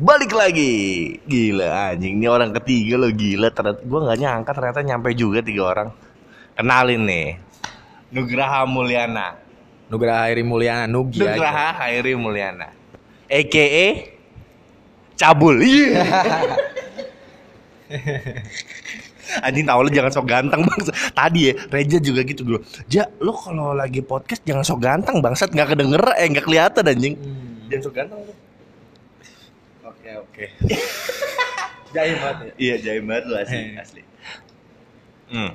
balik lagi. Gila anjing. Ini orang ketiga lo gila. Ternyata gue nggak nyangka ternyata nyampe juga tiga orang. Kenalin nih Nugraha Mulyana. Nugraha Hairi Mulyana Nugi aja. Nugraha Hairi Mulyana. AKA cabul. Iya. Anjing tau lu jangan sok ganteng bang. Tadi ya Reja juga gitu dulu Ja lu kalau lagi podcast jangan sok ganteng bangsat nggak kedenger eh nggak kelihatan anjing. Hmm. Jangan sok ganteng lu Oke oke. Jahil banget ya. Iya jaim banget lu asli Eh. asli. Hmm.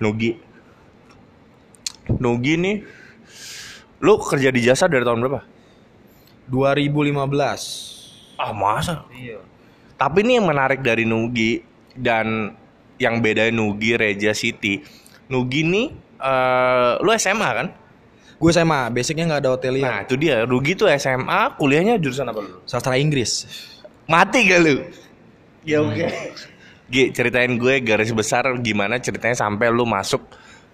Nugi. Nugi nih. Lu kerja di jasa dari tahun berapa? 2015. Ah masa? Iya. Tapi ini yang menarik dari Nugi dan yang beda Nugi Reja City. Nugi nih eh lu SMA kan? Gue SMA, basicnya nggak ada hotelier. Nah, itu dia. Nugi tuh SMA, kuliahnya jurusan apa lu? Sastra Inggris. Mati gak lu? Ya oke. Gi, ceritain gue garis besar gimana ceritanya sampai lu masuk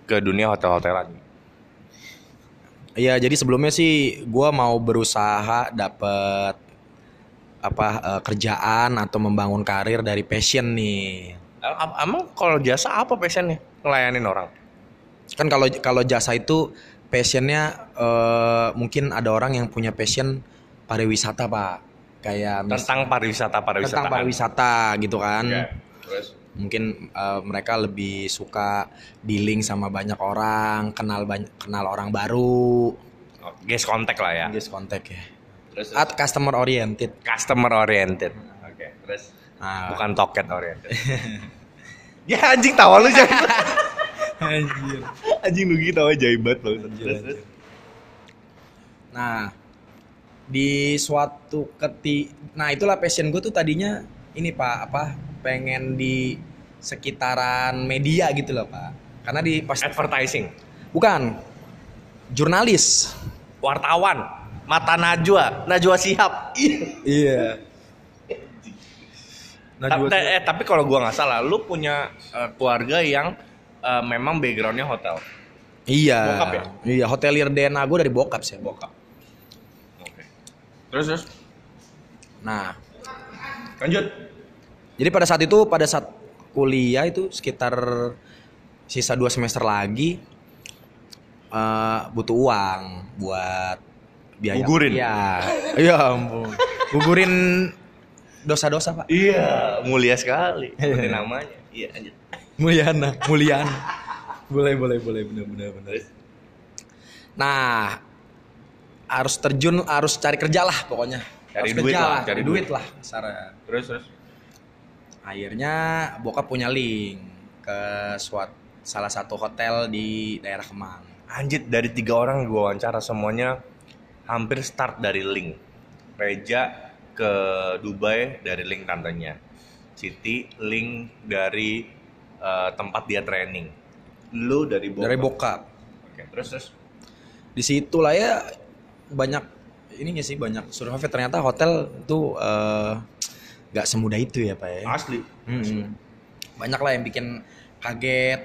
ke dunia hotel-hotelan. Iya, jadi sebelumnya sih gue mau berusaha dapet apa eh, kerjaan atau membangun karir dari passion nih. Em- em- Emang kalau jasa apa passionnya? Ngelayanin orang. Kan kalau kalau jasa itu passionnya eh, mungkin ada orang yang punya passion pariwisata pak, kayak Tentang pariwisata pariwisata. tentang pariwisata gitu kan. Terus Mungkin eh, mereka lebih suka dealing sama banyak orang, kenal banyak kenal orang baru, oh, guest contact lah ya. guys kontak ya. Terus At customer oriented. customer oriented. Oke, terus Nah, bukan toket oriented. ya anjing tawa lu jangan. Anjir. anjing Nugi tawa jaibat banget. Terus. Nah, di suatu keti, nah itulah passion gue tuh tadinya ini pak apa pengen di sekitaran media gitu loh pak. Karena di pas Advertising, bukan jurnalis. wartawan, mata Najwa, Najwa Sihab. Iya. Ta- eh, tapi kalau gua nggak salah, lu punya eh, keluarga yang eh, memang backgroundnya hotel. Iya. Bokap ya? Iya, hotelier DNA gue dari bokap sih. Bokap. Oke. Terus terus. Nah, Lanjut. jadi pada saat itu pada saat kuliah itu sekitar sisa dua semester lagi eh, butuh uang buat biaya Gugurin? Iya. Iya ampun. Gugurin dosa-dosa, Pak. Iya, mulia sekali. Namanya. Iya, lanjut. Mulyana, Mulyana. boleh, boleh, boleh, benar benar benar. Nah, harus terjun, harus cari kerja lah pokoknya. Cari Harus duit kerja lah, cari duit. lah kasarnya. Terus terus. Akhirnya bokap punya link ke suat salah satu hotel di daerah Kemang. Anjir dari tiga orang gue wawancara semuanya hampir start dari link. Reja ke Dubai dari link tantenya. Siti link dari eh, tempat dia training. Lu dari bokap. Dari bokap. Oke, terus terus. Di situ lah ya banyak ininya sih banyak survei ternyata hotel tuh eh, nggak semudah itu ya pak ya. Asli. Mm-mm. Banyak lah yang bikin kaget.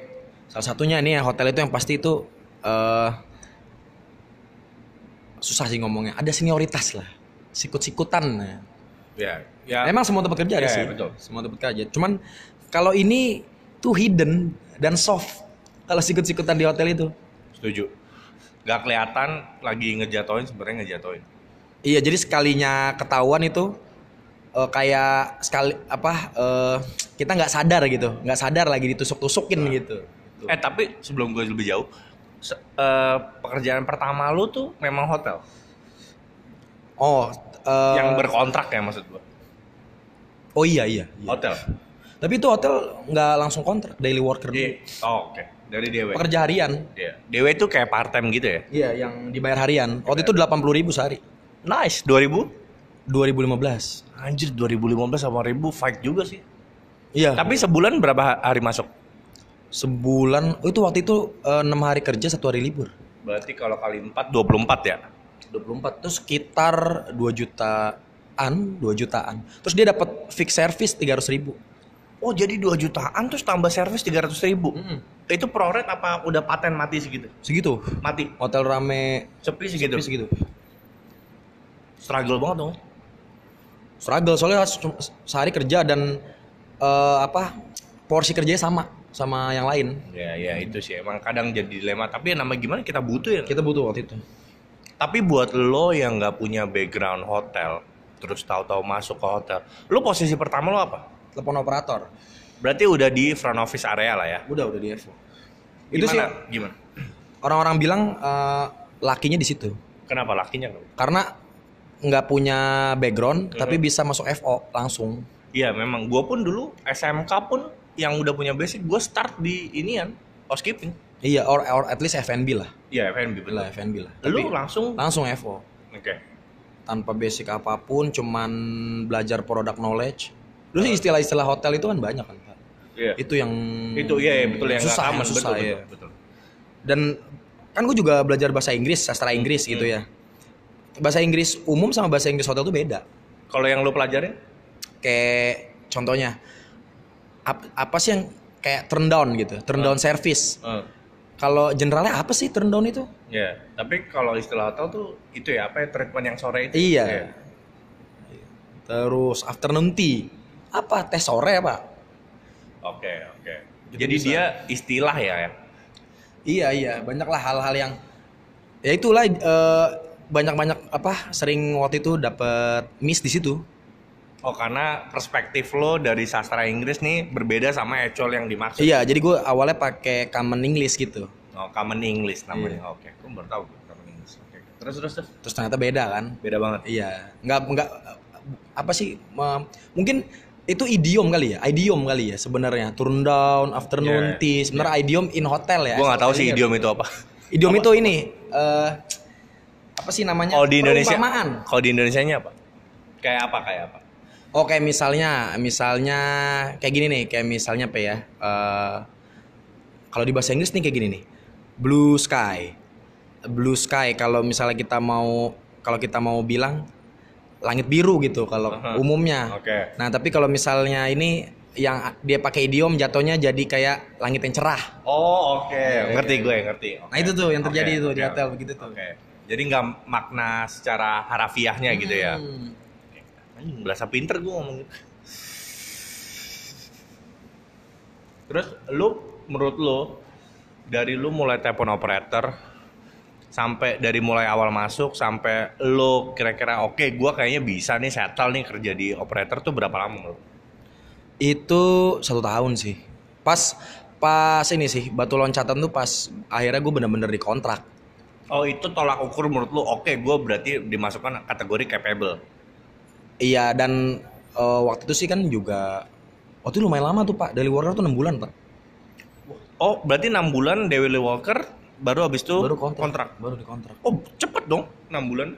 Salah satunya nih ya hotel itu yang pasti itu eh susah sih ngomongnya. Ada senioritas lah, sikut-sikutan. ya. Ya, ya. Emang semua tempat kerja ada Ya, sih. betul. Semua tempat kerja. Cuman kalau ini tuh hidden dan soft. Kalau sikut-sikutan di hotel itu. Setuju. Gak kelihatan lagi ngejatoin sebenarnya ngejatoin. Iya, jadi sekalinya ketahuan itu eh, kayak sekali apa eh, kita nggak sadar gitu, nggak sadar lagi ditusuk-tusukin gitu. Eh tapi sebelum gue lebih jauh, se- eh, pekerjaan pertama lu tuh memang hotel, Oh, eh, yang berkontrak ya maksud gue. oh iya iya. iya. Hotel. Tapi itu hotel nggak langsung kontrak, daily worker. Di, oh, oke. Dari DW. Pekerja harian. Iya. DW itu kayak part time gitu ya. Iya, yang dibayar harian. Waktu itu 80.000 ribu sehari. Nice. 2000? 2015. Anjir 2015 sama 1000 fight juga sih. Iya. Tapi sebulan berapa ha- hari masuk? sebulan oh, itu waktu itu eh, enam hari kerja satu hari libur. Berarti kalau kali 4 24 ya. 24 terus sekitar 2 jutaan, 2 jutaan. Terus dia dapat fix service 300 ribu. Oh, jadi 2 jutaan terus tambah servis 300 ribu. Itu pro rate apa udah paten mati segitu? Segitu. Mati. Hotel rame Sepi segitu. sepi segitu. Struggle banget dong. struggle soalnya sehari kerja dan eh, apa porsi kerjanya sama sama yang lain Ya, ya itu sih emang kadang jadi dilema. Tapi ya nama gimana kita butuh ya. kita butuh waktu itu Tapi buat lo yang nggak punya background hotel, terus tahu-tahu masuk ke hotel, lo posisi pertama lo apa? Telepon operator Berarti udah di front office area lah ya. udah udah di Evo itu sih Gimana? Gimana? orang-orang bilang eh, lakinya di situ Kenapa lakinya? karena nggak punya background Mhm. tapi bisa masuk FO langsung Iya memang. Gue pun dulu SMK pun yang udah punya basic, gue start di inian housekeeping. iya or, or at least FNB lah Iya FNB betul. lah FNB lah Lu Tapi langsung? langsung FO Oke. tanpa basic apa pun cuman belajar product knowledge terus istilah-istilah hotel itu kan banyak kan Pak. Iya. itu yang Itu iya, iya, betul yang susah, yang common, susah betul, ya. betul, betul. dan kan gue juga belajar bahasa Inggris sastra Inggris Hmm. gitu ya bahasa Inggris umum sama bahasa Inggris hotel tuh beda Kalau yang lu pelajarin? kayak contohnya ap- apa sih yang kayak turn down gitu turn down service Eh, kalau generalnya apa sih turn down itu Ya, tapi kalau istilah hotel tuh itu ya apa ya treatment yang sore itu? Iya. terus afternoon tea apa teh sore apa Oke, oke. Gitu Jadi bisa. dia istilah ya. ya? Iya iya banyaklah hal-hal yang ya itulah eh, banyak-banyak apa sering waktu itu dapat miss di situ. Oh, karena perspektif lo dari sastra Inggris nih berbeda sama ecol yang dimaksud. Iya jadi gue awalnya pakai common English gitu. Oh, common English Iya. namanya. Oke, gue baru tahu common English. Oke. Terus terus terus. Terus ternyata beda kan? Beda banget. Iya nggak nggak apa sih mungkin itu idiom kali ya, idiom kali ya sebenarnya turn down, afternoon Iya, tea, sebenarnya idiom in hotel ya. Gue nggak tahu sih idiom itu apa. Idiom itu ini eh apa sih namanya? Kalau di Indonesia, kalau di Indonesia-nya apa? Kayak apa? Kayak apa? Oke misalnya, misalnya kayak gini nih, kayak misalnya apa ya? eh, kalau di bahasa Inggris nih kayak gini nih, blue sky, blue sky. Kalau misalnya kita mau, kalau kita mau bilang langit biru gitu, kalau Aha. umumnya. Oke. Nah tapi kalau misalnya ini yang dia pakai idiom jatuhnya jadi kayak langit yang cerah. Oh, oke. Ngerti gue, ngerti. Oke. Nah itu tuh yang terjadi Oke, tuh di oke. hotel begitu tuh. Oke. Jadi nggak makna secara harafiahnya gitu ya. Hmm. Anjing, berasa pinter gue ngomong. Terus lu menurut lu dari lu mulai telepon operator sampai dari mulai awal masuk sampai lu kira-kira oke gua kayaknya bisa nih settle nih kerja di operator tuh berapa lama lu? Itu satu tahun sih. Pas pas ini sih batu loncatan tuh pas akhirnya gue bener-bener dikontrak. Oh itu tolak ukur menurut lu oke gua berarti dimasukkan kategori capable. Iya dan eh, waktu itu sih kan juga waktu itu lumayan lama tuh pak. Daily worker tuh 6 bulan pak. Oh berarti enam bulan Dewi Walker baru habis itu Baru kontrak. Baru dikontrak. Oh cepet dong enam bulan.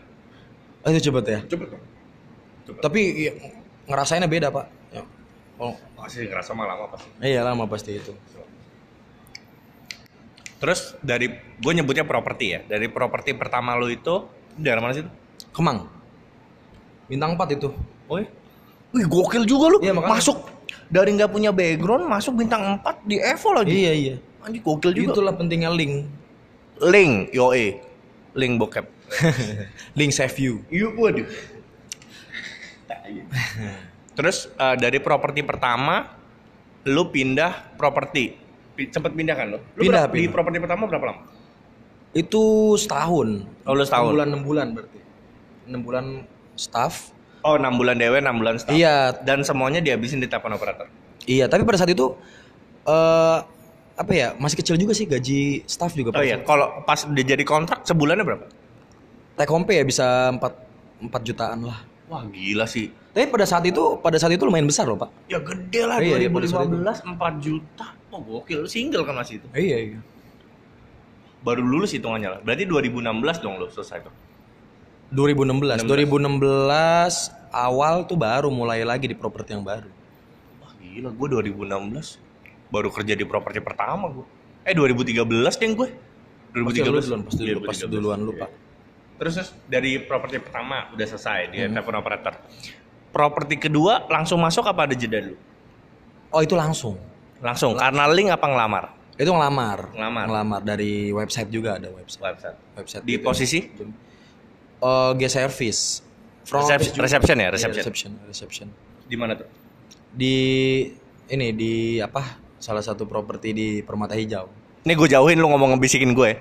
Oh, itu cepet ya. Cepet dong. Tapi ya, ngerasainnya beda pak. Ya. Oh, Pasti ngerasa mah lama pasti. iya lama pasti itu. Terus dari gue nyebutnya properti ya. Dari properti pertama lo itu dari mana sih? itu? Kemang. Bintang 4 itu. Oh iya? Wih gokil juga lu. Iya, makanya. masuk dari nggak punya background masuk bintang 4 di Evo lagi. Iya iya. Anjing gokil juga. Itulah pentingnya link. Link, yoi. Link bokep. link save you. Iya, waduh. Terus eh, dari properti pertama lu pindah properti. Sempet pindah kan lu? Lu Pindah, berapa- Di pindah. properti pertama berapa lama? Itu setahun. Oh, lu setahun. 6 bulan 6 bulan berarti. 6 bulan staff. Oh, 6 bulan dewe, 6 bulan staff. Iya, Dan semuanya dihabisin di telepon operator. Iya, tapi pada saat itu eh apa ya masih kecil juga sih gaji staff juga. Oh iya, kalau pas udah jadi kontrak sebulannya berapa? Take home pay ya bisa 4 4 jutaan lah. Wah gila sih. Tapi pada saat itu pada saat itu lumayan besar loh pak. Ya gede lah Iya, iya, pada saat 2015 4 juta. Oh gokil, single kan masih itu. Iya iya. Baru lulus hitungannya lah. Berarti 2016 dong lo selesai tuh. 2016. 2016 awal tuh baru mulai lagi di properti yang baru. Wah gila, gue 2016 baru kerja di properti pertama gue. Eh 2013 deh gue. 2013 duluan, pas dulu, pas 2013. duluan lu pak. Terus terus, dari properti pertama udah selesai Hmm. di telepon operator. Properti kedua langsung masuk apa ada jeda dulu? Oh itu langsung. Langsung karena link apa ngelamar? Itu ngelamar. Ngelamar. Ngelamar dari website juga ada website. Website. Website. Di gitu. posisi Eh, G service. Front Recep- reception ya, Iya, reception. reception, reception. Di mana tuh? Di ini di apa? Salah satu properti di Permata Hijau. Ini gue jauhin lu ngomong ngebisikin gue.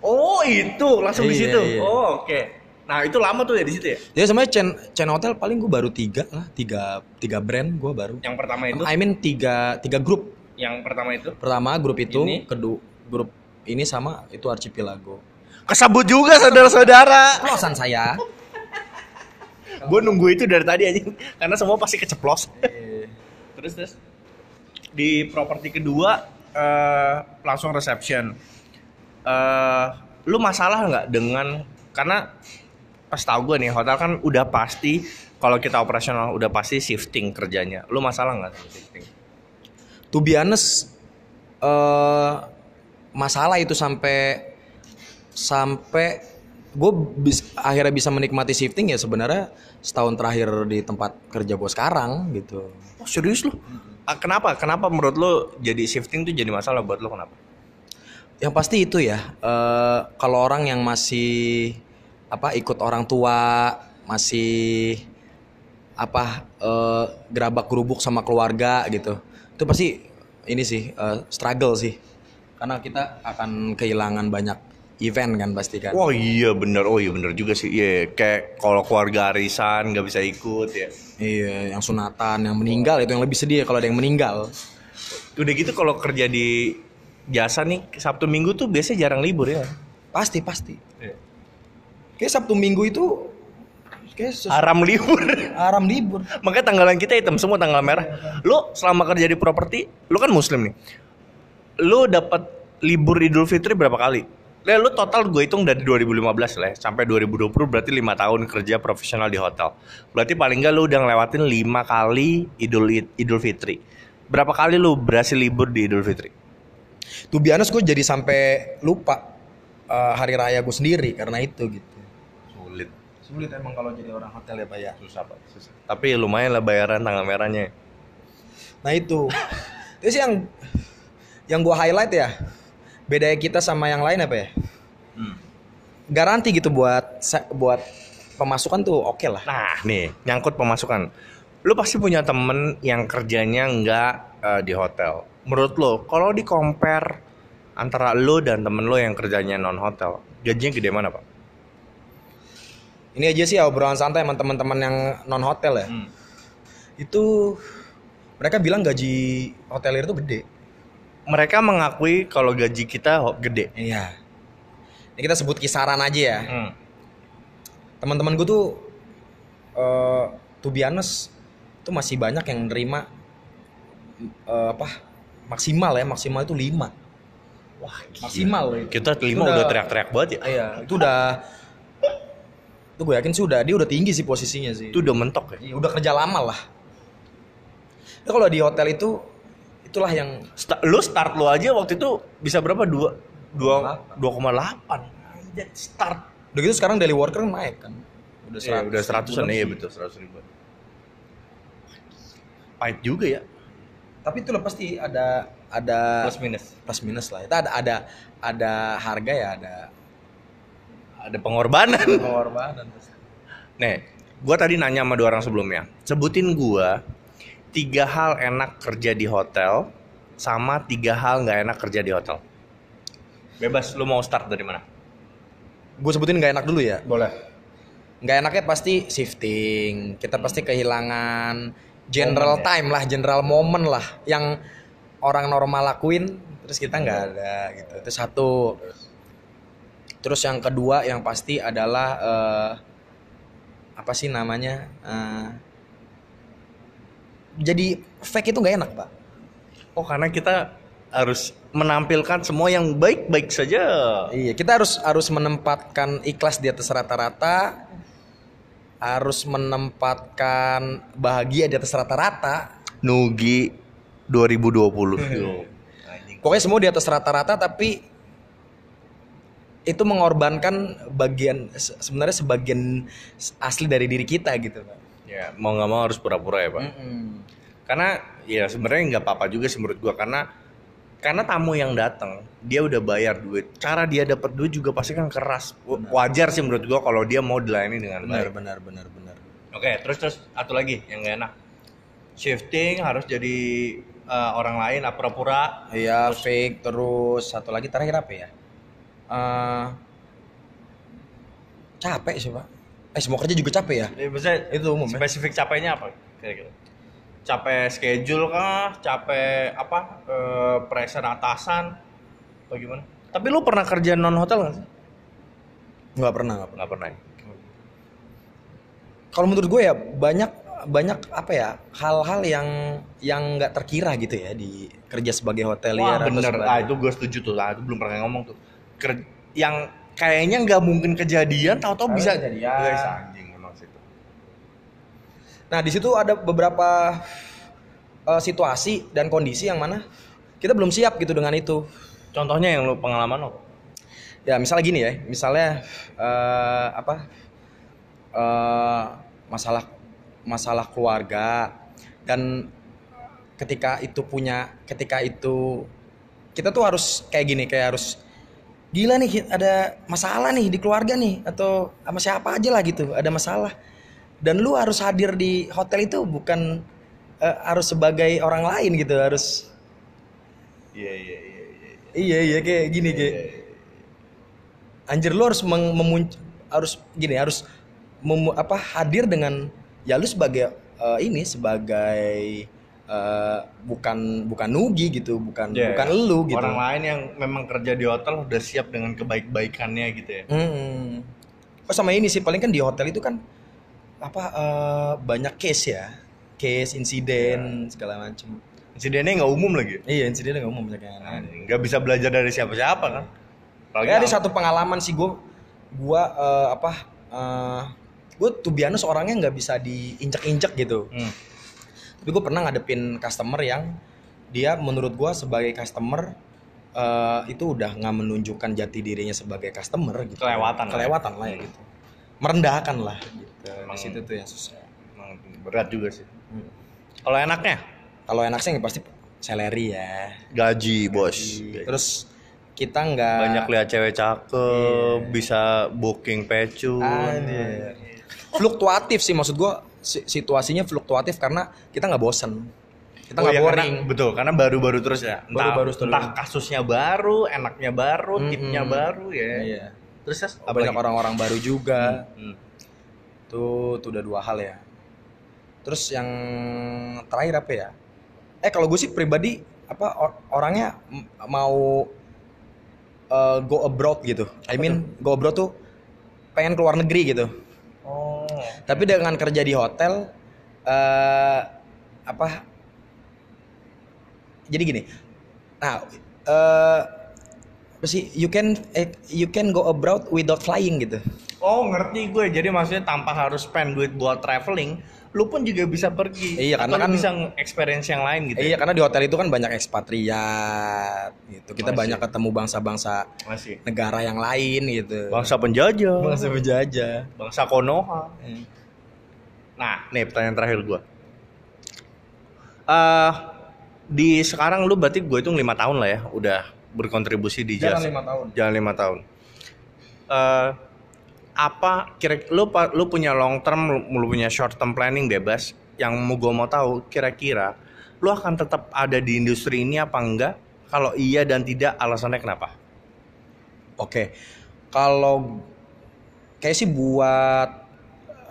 Oh itu langsung di Iya, situ. iya. Oh oke. Nah itu lama tuh ya di situ ya. Ya sebenarnya chain chain hotel paling gue baru tiga lah, tiga tiga brand gue baru. Yang pertama itu, I mean tiga tiga grup. yang pertama itu Pertama grup itu, Ini? kedua grup ini sama itu Archipelago. kesabut juga saudara-saudara. Pelosan saya. gue nunggu itu dari tadi aja karena semua pasti keceplos. Terus terus di properti kedua eh, langsung reception. eh lu masalah nggak dengan karena pas tau gue nih hotel kan udah pasti kalau kita operasional udah pasti shifting kerjanya. Lu masalah nggak shifting? To be honest, eh masalah itu sampai sampai gue akhirnya bisa menikmati shifting ya sebenarnya setahun terakhir di tempat kerja gue sekarang gitu. Oh, serius lu? Ah, Kenapa? Kenapa menurut lu jadi shifting tuh jadi masalah buat lu kenapa? Yang pasti itu ya, eh, kalau orang yang masih apa ikut orang tua, masih apa eh, gerabak gerubuk sama keluarga gitu, itu pasti ini sih eh, struggle sih, karena kita akan kehilangan banyak event kan pasti kan. Oh iya bener, oh iya bener juga sih. Iya, kayak kalau keluarga arisan nggak bisa ikut ya. Iya, yang sunatan, yang meninggal itu yang lebih sedih ya kalau ada yang meninggal. Udah gitu kalau kerja di jasa nih Sabtu Minggu tuh biasanya jarang libur ya. Pasti pasti. Kayak Sabtu Minggu itu kayak sesu- Haram libur. haram libur. Makanya tanggalan kita hitam semua tanggal merah. Lu selama kerja di properti, lu kan muslim nih. Lu dapat libur Idul Fitri berapa kali? Lah lu total gue hitung dari 2015 lah sampai 2020 berarti lima tahun kerja profesional di hotel. Berarti paling enggak lu udah ngelewatin lima kali Idul Idul Fitri. Berapa kali lu berhasil libur di Idul Fitri? Tuh biasa gue jadi sampai lupa eh, hari raya gue sendiri karena itu gitu. Sulit. Sulit emang kalau jadi orang hotel ya pak ya. Susah, Pak. Susah. Tapi lumayan lah bayaran tanggal merahnya. Nah itu, itu sih yang yang gue highlight ya. Bedanya kita sama yang lain apa ya? Garanti gitu buat buat pemasukan tuh oke lah. Nah, nih, nyangkut pemasukan. Lu pasti punya temen yang kerjanya nggak eh, di hotel. Menurut lo, kalau di compare antara lo dan temen lo yang kerjanya non hotel, gajinya gede mana, Pak? Ini aja sih obrolan santai sama teman-teman yang non hotel ya. Itu mereka bilang gaji hotelir itu gede. Mereka mengakui kalau gaji kita gede. Iya. Ini kita sebut kisaran aja ya. Hmm. Teman-teman gue tuh eh to be honest, tuh masih banyak yang nerima eh, apa maksimal ya maksimal itu 5 Wah, gila. maksimal itu. Kita lima udah teriak-teriak banget ya. iya itu udah itu gue yakin sih udah dia udah tinggi sih posisinya sih Itu udah mentok ya. Iya, udah kerja lama lah Nah, kalau di hotel itu itulah yang Sta- lu start lu aja waktu itu bisa berapa? Dua, dua, dua koma delapan. Start. udah gitu sekarang daily worker naik kan udah Iya, udah seratusan iya betul seratus ribu. Pahit juga ya. tapi itu lah pasti ada ada Plus minus. plus minus lah itu ada ada ada harga ya ada Ada pengorbanan. pengorbanan. Nih, gua tadi nanya sama dua orang sebelumnya. Sebutin gua tiga hal enak kerja di hotel sama tiga hal nggak enak kerja di hotel. Bebas, lu mau start dari mana? gue sebutin nggak enak dulu ya Boleh. nggak enaknya pasti shifting kita pasti kehilangan general Momen ya? time lah general moment lah yang orang normal lakuin terus kita nggak ada gitu itu satu terus yang kedua yang pasti adalah eh, apa sih namanya eh, jadi fake itu nggak enak pak Oh, karena kita harus menampilkan semua yang baik-baik saja. Iya, kita harus harus menempatkan ikhlas di atas rata-rata, harus menempatkan bahagia di atas rata-rata. Nugi 2020. Pokoknya semua di atas rata-rata, tapi itu mengorbankan bagian se- sebenarnya sebagian asli dari diri kita gitu, Pak. Ya, mau nggak mau harus pura-pura ya, Pak. Karena ya sebenarnya nggak apa-apa juga sih menurut gua karena karena tamu yang datang dia udah bayar duit. Cara dia dapat duit juga pasti kan keras. W- wajar sih menurut gua kalau dia mau dilayani dengan benar baik. benar benar benar. Oke terus terus satu lagi yang gak enak. Shifting harus jadi eh, orang lain pura-pura? Iya fake terus satu lagi terakhir apa ya? Eh, capek sih pak eh semua kerja juga capek ya? Eh, maksudnya itu umum ya? spesifik capeknya apa kira-kira? Capek schedule kah? Capek apa eh, pressure atasan? Bagaimana tapi lu pernah kerja non hotel nggak sih? Nggak pernah nggak pernah. Pernah ya? kalau menurut gue ya banyak banyak apa ya hal-hal yang yang nggak terkira gitu ya di kerja sebagai hotelier Wah atau bener, sebagai- ah itu gue setuju tuh, ah, itu belum pernah ngomong tuh. Ker- yang kayaknya nggak mungkin kejadian, tahu-tahu Tahu bisa kejadian. Guys, anjing emang situ. Nah, di situ ada beberapa eh, situasi dan kondisi yang mana kita belum siap gitu dengan itu. Contohnya yang lu pengalaman lo? Ya, misalnya gini ya, misalnya eh, apa eh, masalah masalah keluarga dan ketika itu punya ketika itu kita tuh harus kayak gini kayak harus gila nih ada masalah nih di keluarga nih atau sama siapa aja lah gitu ada masalah dan lu harus hadir di hotel itu bukan eh, harus sebagai orang lain gitu harus Iya iya iya. iya. iya iya kayak gini kayak anjir lu harus meng- memun- harus gini harus memu- apa hadir dengan ya lu sebagai eh, ini sebagai eh, bukan bukan nugi gitu bukan Iya, bukan lu gitu Orang lain yang memang kerja di hotel udah siap dengan kebaik-baikannya gitu ya. Hmm. Oh sama ini sih paling kan di hotel itu kan apa eh, banyak case ya, case insiden segala macem. Insidennya nggak umum lagi. Iya insiden nggak umum banyak yang aneh. Nggak bisa belajar dari siapa-siapa kan. Apalagi Kayak ada satu pengalaman sih gue, gue eh, apa, gue tuh biasa orangnya nggak bisa diinjek-injek gitu. Hmm. Tapi gue pernah ngadepin customer yang dia menurut gue sebagai customer eh, itu udah nggak menunjukkan jati dirinya sebagai customer gitu. Kelewatan lah ya. Kelewatan lah ya gitu. Merendahkan lah gitu. Emang- Di situ tuh yang susah. Emang berat juga sih. Hmm. Kalau enaknya Kalau enak sih pasti salary ya. gaji bos. Terus kita nggak banyak lihat cewek cakep bisa booking pecu Anjir. fluktuatif sih maksud gua si- situasinya fluktuatif karena kita nggak bosen. Kita Oh nggak karena- boring. betul karena baru-baru terus ya entah, Baru-baru terus. entah kasusnya baru enaknya baru Mm-mm. tipnya baru ya Iya. terus ya Banyak orang-orang baru juga. Hmm. Tuh, tuh udah dua hal ya. Terus yang terakhir apa ya? Eh kalau gue sih pribadi apa or- orangnya mau uh, go abroad gitu. I mean go abroad tuh pengen keluar negeri gitu. oh Tapi dengan kerja di hotel eh apa? Jadi gini. Nah, eh apa sih? You can eh, you can go abroad without flying gitu. oh ngerti gue jadi maksudnya tanpa harus spend duit buat traveling lu pun juga bisa pergi Iya, Atau karena lu kan- bisa experience yang lain gitu Iya, karena di hotel itu kan banyak ekspatriat gitu. Kita Masih. banyak ketemu bangsa-bangsa masih negara yang lain gitu. bangsa penjajah Bangsa penjajah. bangsa Konoha Eh. Nah, nih pertanyaan terakhir gue. eh di sekarang lu berarti gue hitung lima tahun lah ya, udah berkontribusi di jazz. lima tahun. Jalan lima tahun. eh apa kira lu lu punya long term, lu, lu punya short term planning bebas. Yang mau gue mau tahu kira-kira lu akan tetap ada di industri ini apa enggak? Kalau iya dan tidak, alasannya kenapa? Oke. Kalau kayak sih buat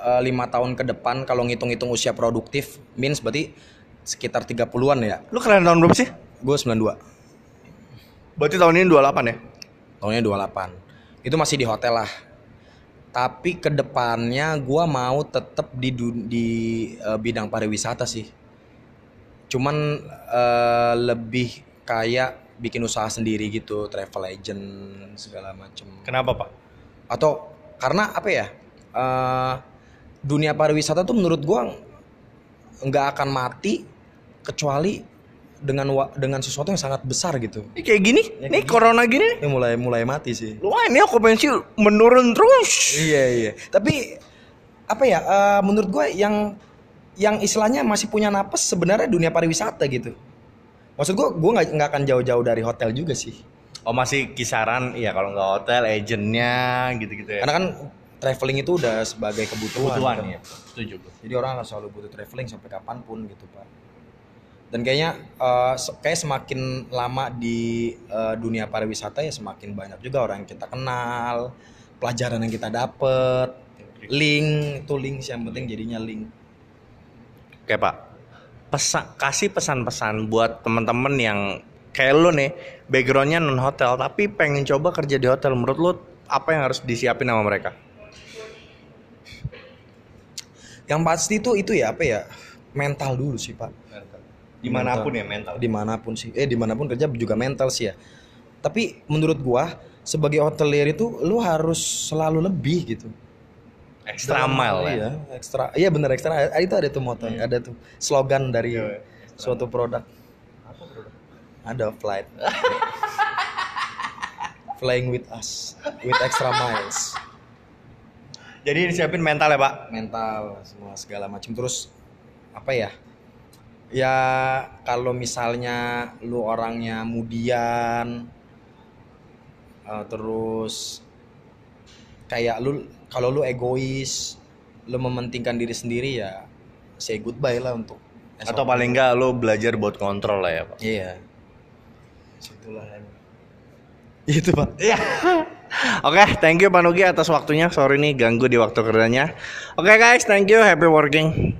eh, lima tahun ke depan kalau ngitung-ngitung usia produktif means berarti sekitar 30-an ya. Lu kalian tahun berapa sih? Gue 92. Berarti tahun ini 28 ya? Tahunnya 28. Itu masih di hotel lah. Tapi ke depannya gua mau tetap di di eh, bidang pariwisata sih. Cuman eh, lebih kayak bikin usaha sendiri gitu, travel agent segala macem. Kenapa, Pak? Atau karena apa ya? eh, dunia pariwisata tuh menurut gua nggak akan mati kecuali dengan dengan sesuatu yang sangat besar gitu. Ini kayak gini, nih corona gini Ini mulai mulai mati sih. Lumayan ya okupansi menurun terus. Iya iya. Tapi apa ya? eh, menurut gue yang yang istilahnya masih punya napas sebenarnya dunia pariwisata gitu. maksud gua gua nggak nggak akan jauh-jauh dari hotel juga sih Oh masih kisaran, ya kalau nggak hotel, agentnya gitu-gitu ya. karena kan traveling itu udah sebagai kebutuhan, kebutuhan kan. ya. Setuju. gue. jadi orang nggak selalu butuh traveling sampai kapan pun gitu pak dan kayaknya se- kayak semakin lama di eh, dunia pariwisata ya semakin banyak juga orang yang kita kenal pelajaran yang kita dapet link itu link sih yang penting jadinya link Oke pak, Pesa- kasih pesan-pesan buat teman-teman yang kayak lu nih, backgroundnya non hotel tapi pengen coba kerja di hotel. Menurut lu apa yang harus disiapin sama mereka? yang pasti itu itu ya apa ya mental dulu sih pak Di mana pun ya mental. di mana pun sih. Eh di mana pun kerja juga mental sih ya. Tapi menurut gua sebagai hotelier itu lu harus selalu lebih gitu. Extra Dalam- mile ya. iya ekstra iya bener ekstra Ah, itu ada tuh moto ada tuh slogan dari Iya, suatu produk? Ada flight. Flying with us with extra miles. Jadi disiapin mental ya pak. mental semua segala macam. Terus apa ya ya kalau misalnya lu orangnya mudian eh, terus kayak lu kalau lu egois lu mementingkan diri sendiri ya say goodbye lah untuk Atau paling enggak lu belajar buat kontrol lah ya pak. iya situlah itu pak Iya. Oke, thank you Pak Nugi atas waktunya. Sorry nih ganggu di waktu kerjanya. Oke guys, thank you. Happy working.